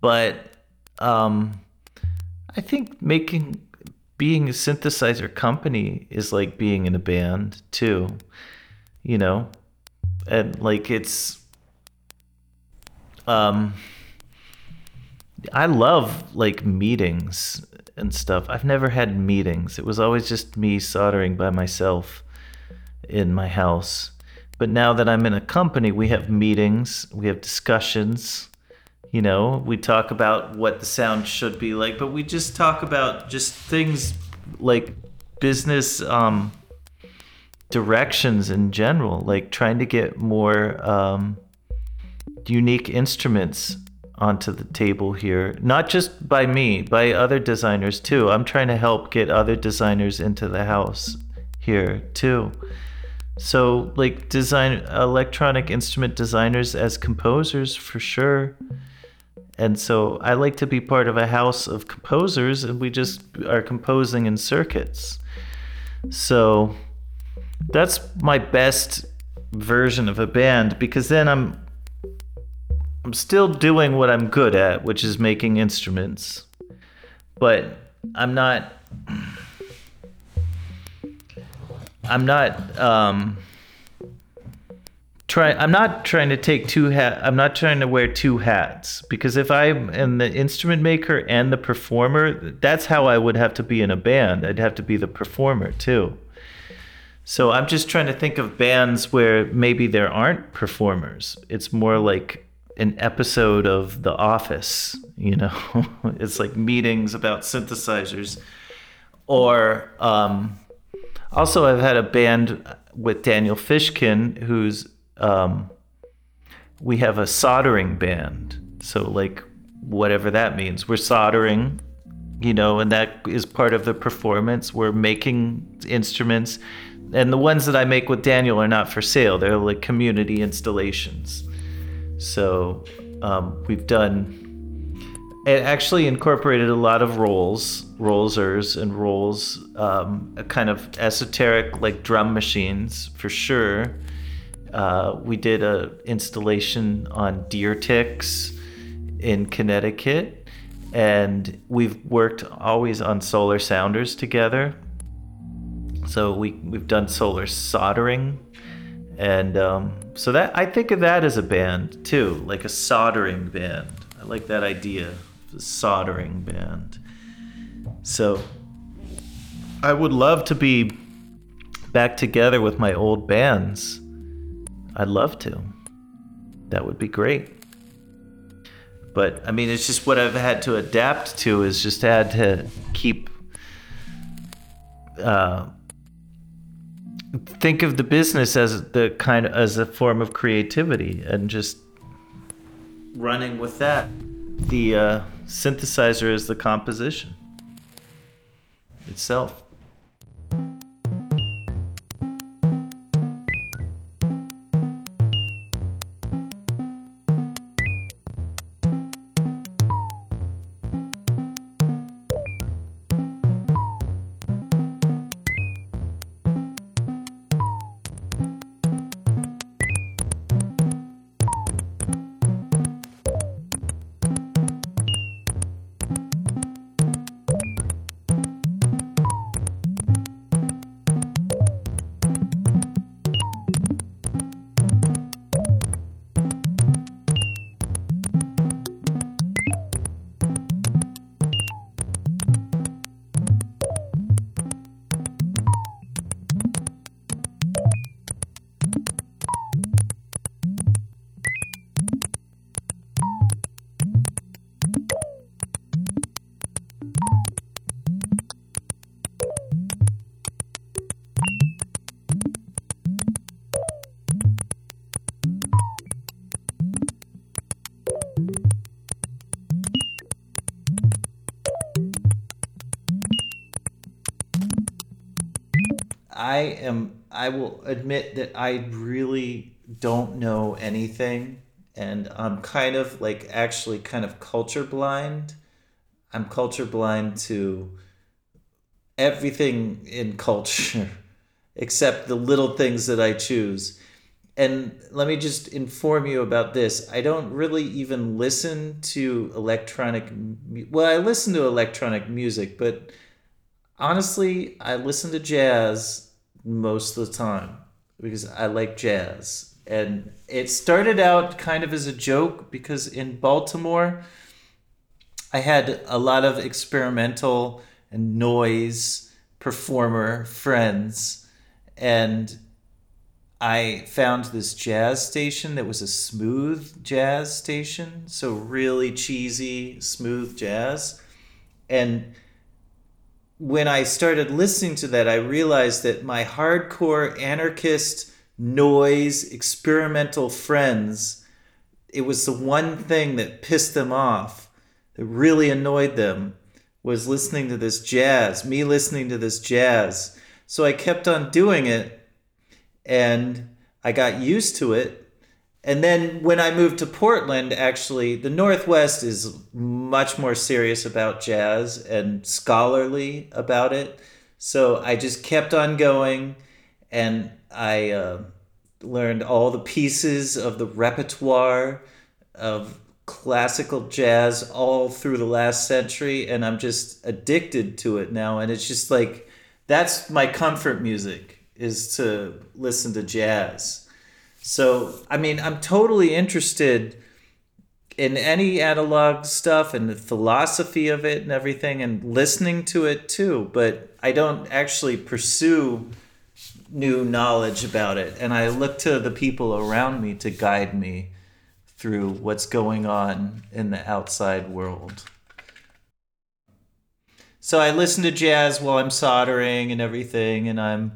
But um, I think making being a synthesizer company is like being in a band too you know and like it's um i love like meetings and stuff. I've never had meetings. It was always just me soldering by myself in my house. But now that i'm in a company we have meetings we have discussions you know? We talk about what the sound should be like but we just talk about just things like business um directions in general, like trying to get more um, unique instruments onto the table here, not just by me, by other designers too. I'm trying to help get other designers into the house here too. So, like design electronic instrument designers as composers for sure. And so I like to be part of a house of composers and we just are composing in circuits. So that's my best version of a band because then I'm I'm still doing what I'm good at, which is making instruments. But I'm not I'm not um try I'm not trying to take two hat I'm not trying to wear two hats because if I am the instrument maker and the performer, that's how I would have to be in a band. I'd have to be the performer too. So I'm just trying to think of bands where maybe there aren't performers. It's more like an episode of The Office, you know? it's like meetings about synthesizers. Or um, also, I've had a band with Daniel Fishkin, who's um, we have a soldering band. So, like, whatever that means, we're soldering, you know, and that is part of the performance. We're making instruments and the ones that I make with Daniel are not for sale. They're like community installations. So um, we've done. It actually incorporated a lot of rolls, rollsers, and rolls, um, a kind of esoteric like drum machines for sure, Uh, we did a installation on deer ticks in Connecticut, and we've worked always on solar sounders together. So we we've done solar soldering, and um, so that I think of that as a band too, like a soldering band. I like that idea, the soldering band. So I would love to be back together with my old bands. I'd love to. That would be great. But I mean, it's just what I've had to adapt to is just had to keep. Uh, think of the business as the kind of as a form of creativity and just running with that. The uh, synthesizer is the composition itself. I will admit that I really don't know anything and I'm kind of like actually kind of culture blind. I'm culture blind to everything in culture except the little things that I choose. And let me just inform you about this. I don't really even listen to electronic well, I listen to electronic music, but honestly, I listen to jazz most of the time because I like jazz. And it started out kind of as a joke because in Baltimore, I had a lot of experimental and noise performer friends. And I found this jazz station that was a smooth jazz station. So, really cheesy, smooth jazz. And when I started listening to that, I realized that my hardcore anarchist noise experimental friends, it was the one thing that pissed them off, that really annoyed them, was listening to this jazz, me listening to this jazz. So I kept on doing it and I got used to it. And then when I moved to Portland, actually, the Northwest is much more serious about jazz and scholarly about it. So I just kept on going and I uh, learned all the pieces of the repertoire of classical jazz all through the last century. And I'm just addicted to it now. And it's just like, that's my comfort music is to listen to jazz. So, I mean, I'm totally interested in any analog stuff and the philosophy of it and everything and listening to it too, but I don't actually pursue new knowledge about it. And I look to the people around me to guide me through what's going on in the outside world. So I listen to jazz while I'm soldering and everything, and I'm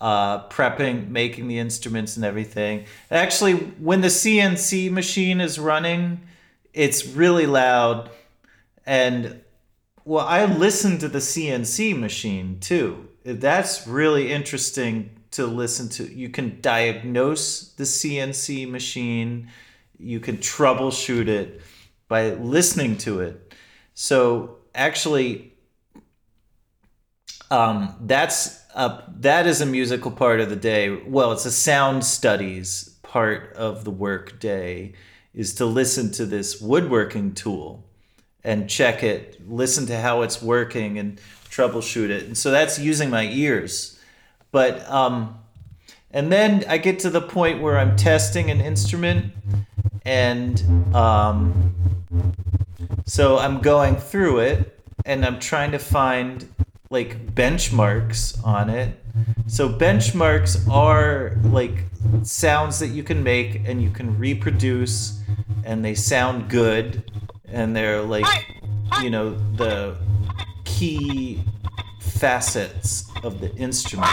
uh, prepping, making the instruments and everything. Actually, when the CNC machine is running, it's really loud. And well, I listen to the CNC machine too. That's really interesting to listen to. You can diagnose the CNC machine, you can troubleshoot it by listening to it. So, actually, um, that's a that is a musical part of the day. Well, it's a sound studies part of the work day is to listen to this woodworking tool and check it, listen to how it's working and troubleshoot it. And so that's using my ears. But um and then I get to the point where I'm testing an instrument and um so I'm going through it and I'm trying to find like benchmarks on it. So benchmarks are like sounds that you can make and you can reproduce and they sound good and they're like you know the key facets of the instrument.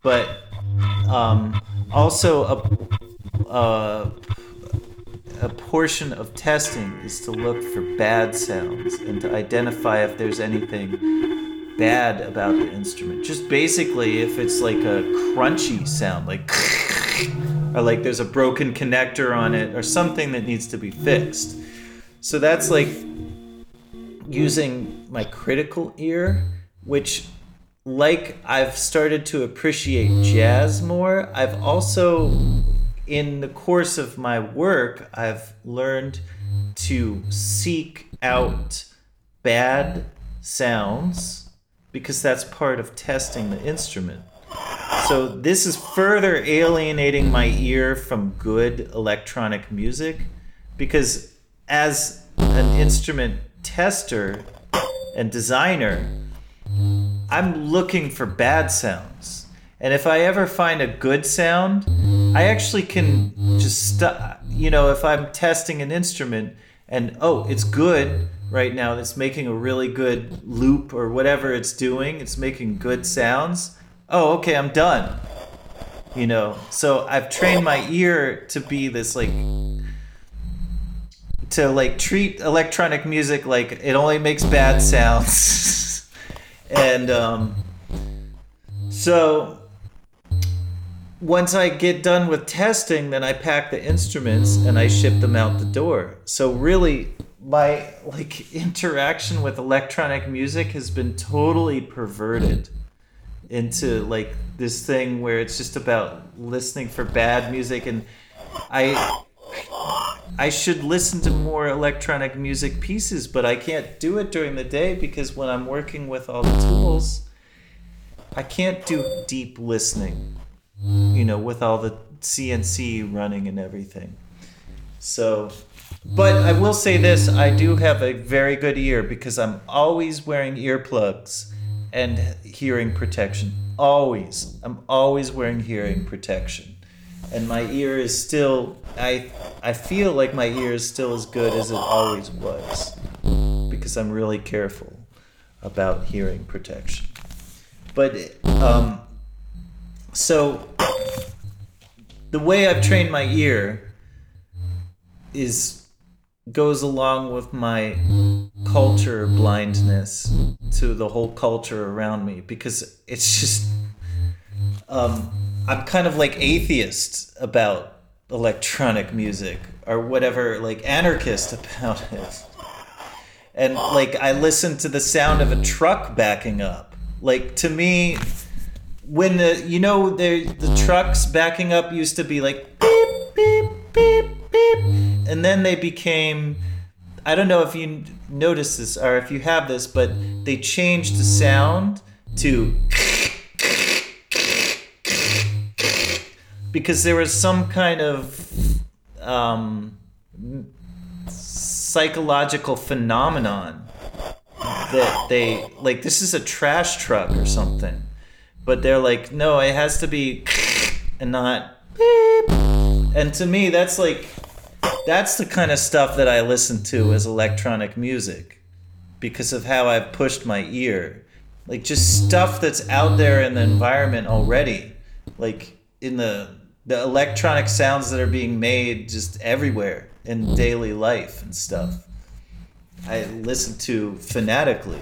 But um, also a, a a portion of testing is to look for bad sounds and to identify if there's anything bad about the instrument. Just basically if it's like a crunchy sound, like or like there's a broken connector on it or something that needs to be fixed. So that's like using my critical ear, which like I've started to appreciate jazz more, I've also in the course of my work, I've learned to seek out bad sounds because that's part of testing the instrument. So this is further alienating my ear from good electronic music because as an instrument tester and designer, I'm looking for bad sounds. And if I ever find a good sound, I actually can just st- you know if I'm testing an instrument and oh it's good right now it's making a really good loop or whatever it's doing it's making good sounds oh okay I'm done. You know so I've trained my ear to be this like to like treat electronic music like it only makes bad sounds. And um so once I get done with testing, then I pack the instruments and I ship them out the door. So really my like interaction with electronic music has been totally perverted into like this thing where it's just about listening for bad music and I I should listen to more electronic music pieces, but I can't do it during the day because when I'm working with all the tools, I can't do deep listening you know, with all the CNC running and everything. So, but I will say this I do have a very good ear because I'm always wearing earplugs and hearing protection. Always. I'm always wearing hearing protection. And my ear is still, I, I feel like my ear is still as good as it always was because I'm really careful about hearing protection. But, um, so the way I've trained my ear is goes along with my culture blindness to the whole culture around me because it's just um, I'm kind of like atheist about electronic music or whatever like anarchist about it. And like I listen to the sound of a truck backing up. Like to me when the you know the the trucks backing up used to be like beep beep beep beep and then they became I don't know if you notice this or if you have this but they changed the sound to because there was some kind of um, psychological phenomenon that they like this is a trash truck or something but they're like, no, it has to be and not beep. And to me, that's like, that's the kind of stuff that I listen to mm. as electronic music because of how I've pushed my ear. Like just stuff that's out there in the environment already. Like in the the electronic sounds that are being made just everywhere in daily life and stuff. I listen to fanatically.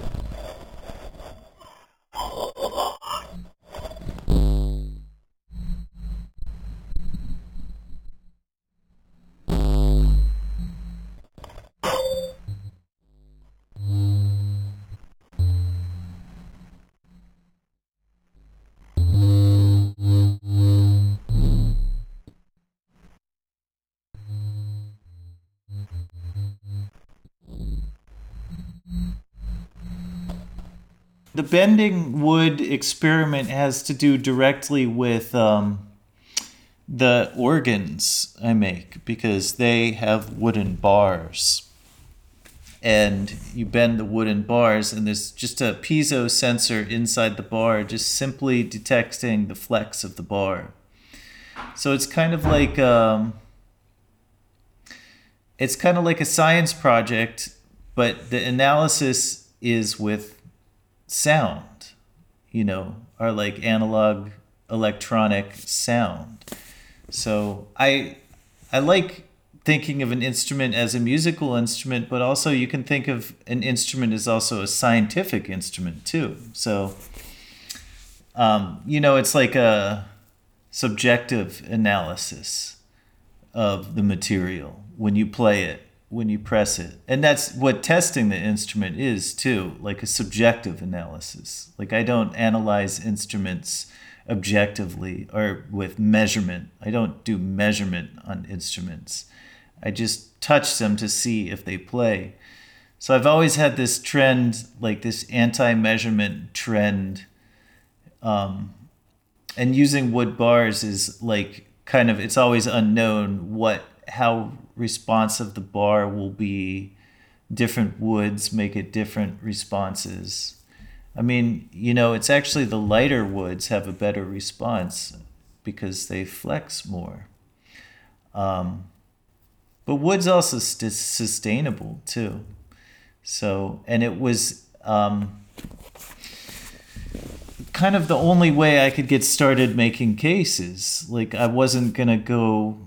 The bending wood experiment has to do directly with um, the organs I make because they have wooden bars. And you bend the wooden bars, and there's just a piezo sensor inside the bar, just simply detecting the flex of the bar. So it's kind of like um, it's kind of like a science project, but the analysis is with sound, you know, or like analog electronic sound. So I I like thinking of an instrument as a musical instrument, but also you can think of an instrument as also a scientific instrument too. So um, you know, it's like a subjective analysis of the material when you play it, when you press it. And that's what testing the instrument is too, like a subjective analysis. Like I don't analyze instruments objectively or with measurement. I don't do measurement on instruments. I just touch them to see if they play. So I've always had this trend, like this anti measurement trend. Um, and using wood bars is like kind of, it's always unknown what, how responsive the bar will be. Different woods make it different responses. I mean, you know, it's actually the lighter woods have a better response because they flex more. Um, but wood's also st- sustainable too. So, and it was um, kind of the only way I could get started making cases. Like, I wasn't going to go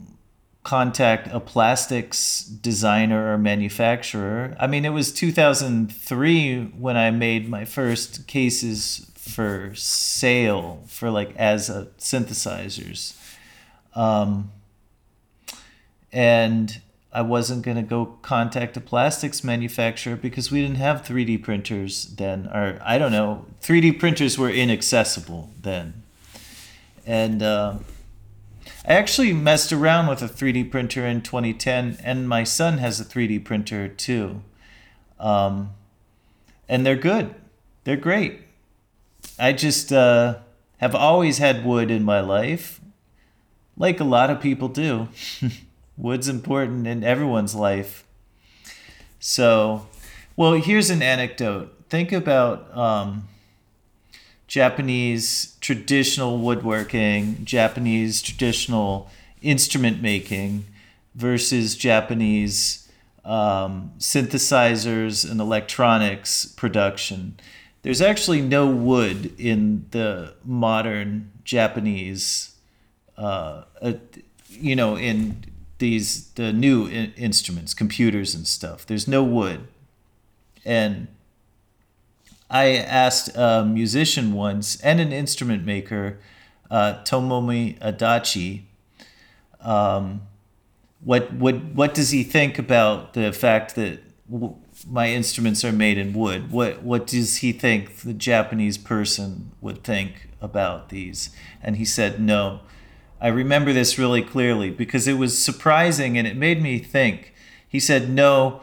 contact a plastics designer or manufacturer. I mean, it was 2003 when I made my first cases for sale for like as a synthesizers. Um, and I wasn't going to go contact a plastics manufacturer because we didn't have 3D printers then, or I don't know, 3D printers were inaccessible then. And, uh, I actually messed around with a 3D printer in 2010, and my son has a 3D printer too. Um, and they're good. They're great. I just uh, have always had wood in my life, like a lot of people do. Wood's important in everyone's life. So, well, here's an anecdote. Think about um, Japanese traditional woodworking, Japanese traditional instrument making versus Japanese um, synthesizers and electronics production. There's actually no wood in the modern Japanese, uh, uh, you know, in these the new in- instruments, computers and stuff. There's no wood, and I asked a musician once and an instrument maker, uh, Tomomi Adachi, um, what what what does he think about the fact that w- my instruments are made in wood? What what does he think the Japanese person would think about these? And he said no. I remember this really clearly because it was surprising and it made me think. He said no,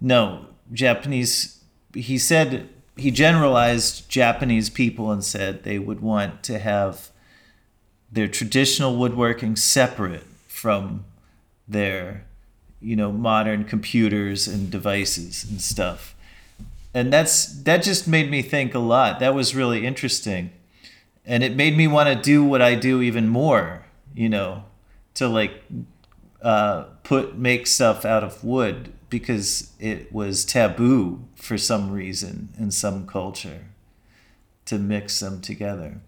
no Japanese. He said he generalized Japanese people and said they would want to have their traditional woodworking separate from their you know modern computers and devices and stuff. And that's that just made me think a lot. That was really interesting. And it made me want to do what i do even more you know to like uh, put make stuff out of wood because it was taboo for some reason in some culture to mix them together.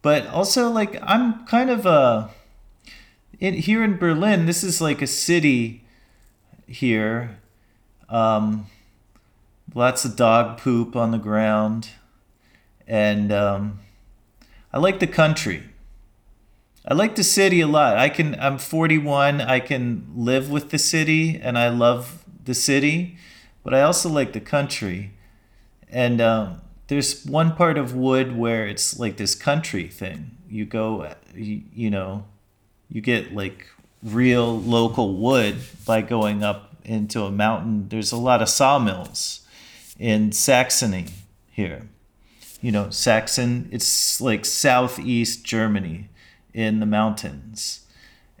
But also, like, I'm kind of a. In, here in Berlin, this is like a city here. Um, lots of dog poop on the ground. And um, I like the country. I like the city a lot. I can I'm 41. I can live with the city and I love the city, but I also like the country. And um, there's one part of wood where it's like this country thing. You go, you, you know, you get like real local wood by going up into a mountain. There's a lot of sawmills in Saxony here. you know, Saxon. It's like southeast Germany in the mountains.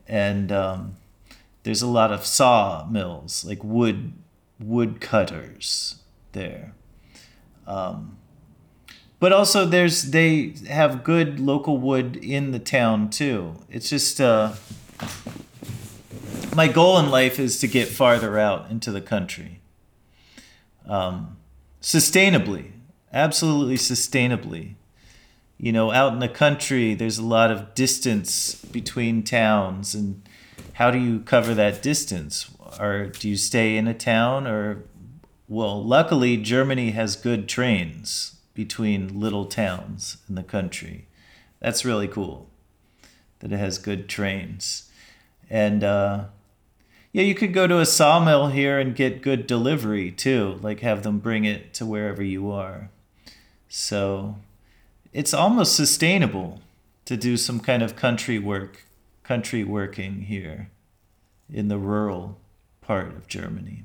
And um, there's a lot of saw mills, like wood wood cutters there. Um, but also there's they have good local wood in the town too. It's just uh, my goal in life is to get farther out into the country, um, sustainably, absolutely sustainably. You know, out in the country, there's a lot of distance between towns, and how do you cover that distance? Or do you stay in a town, or well, luckily Germany has good trains between little towns in the country. That's really cool that it has good trains. And uh, yeah, you could go to a sawmill here and get good delivery too, like have them bring it to wherever you are. So it's almost sustainable to do some kind of country work, country working here in the rural part of Germany.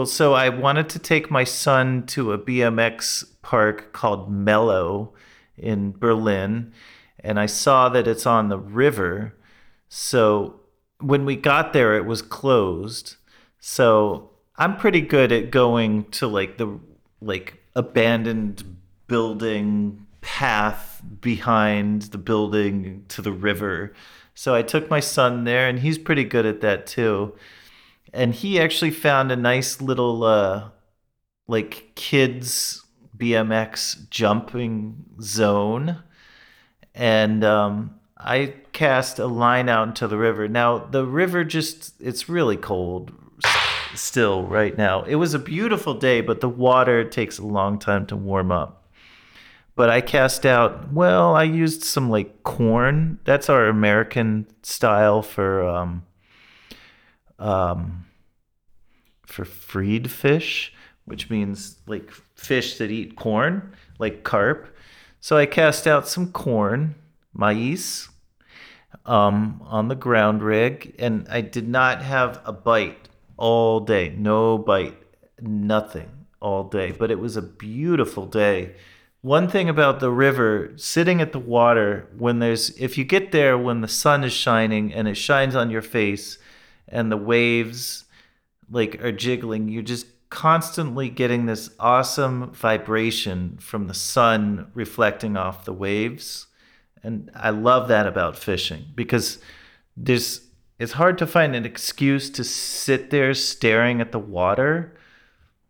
Well, so I wanted to take my son to a BMX park called Mellow in Berlin, and I saw that it's on the river. So when we got there, it was closed. So I'm pretty good at going to like the like abandoned building path behind the building to the river. So I took my son there, and he's pretty good at that too and he actually found a nice little uh like kids BMX jumping zone and um I cast a line out into the river. Now the river just it's really cold still right now. It was a beautiful day, but the water takes a long time to warm up. But I cast out, well, I used some like corn. That's our American style for um um, for freed fish, which means like fish that eat corn, like carp. So I cast out some corn, maize, um, on the ground rig, and I did not have a bite all day. No bite, nothing all day. But it was a beautiful day. One thing about the river, sitting at the water, when there's, if you get there when the sun is shining and it shines on your face and the waves like are jiggling, you're just constantly getting this awesome vibration from the sun reflecting off the waves. And I love that about fishing because there's it's hard to find an excuse to sit there staring at the water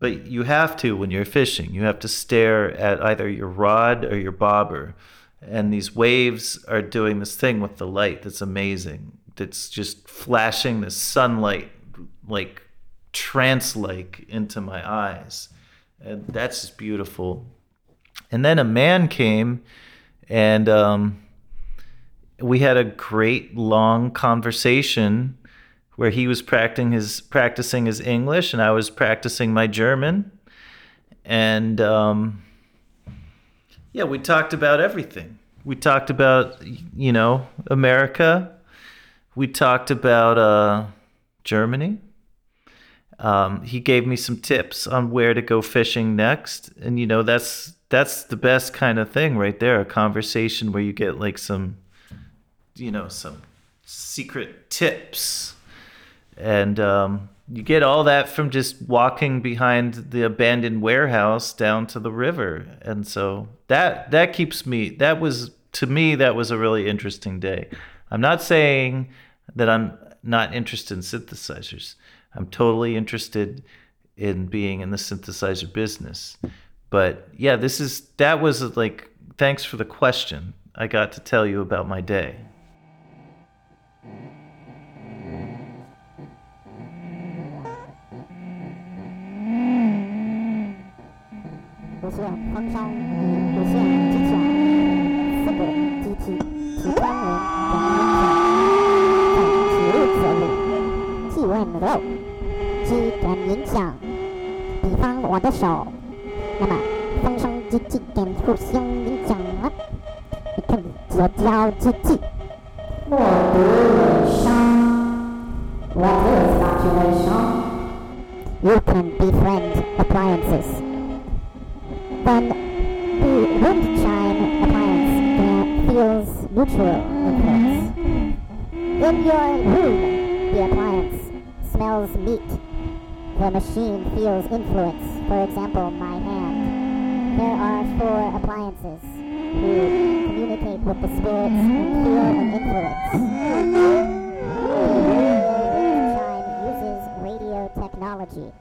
but you have to when you're fishing. You have to stare at either your rod or your bobber. And these waves are doing this thing with the light that's amazing. That's just flashing the sunlight like trance like into my eyes. And that's just beautiful. And then a man came and um, we had a great long conversation where he was practicing his practicing his English and I was practicing my German. And um, yeah, we talked about everything. We talked about you know America. We talked about uh, Germany. Um, he gave me some tips on where to go fishing next, and you know that's that's the best kind of thing right there. A conversation where you get like some, you know, some secret tips, and um, you get all that from just walking behind the abandoned warehouse down to the river, and so that that keeps me. That was to me that was a really interesting day. I'm not saying that I'm not interested in synthesizers. I'm totally interested in being in the synthesizer business. But yeah, this is that was like thanks for the question. I got to tell you about my day. 等影响，在体育节目，气温六，机点影响。比方我的手，那么风声机器点互相影响了。你看结交机器，莫读人生。What is population? You can befriend appliances. Then the wind chime appliance uh, feels neutral influence. In your room, the appliance smells meat. The machine feels influence. For example, my hand. There are four appliances who communicate with the spirits and feel an influence. Chime uses radio technology.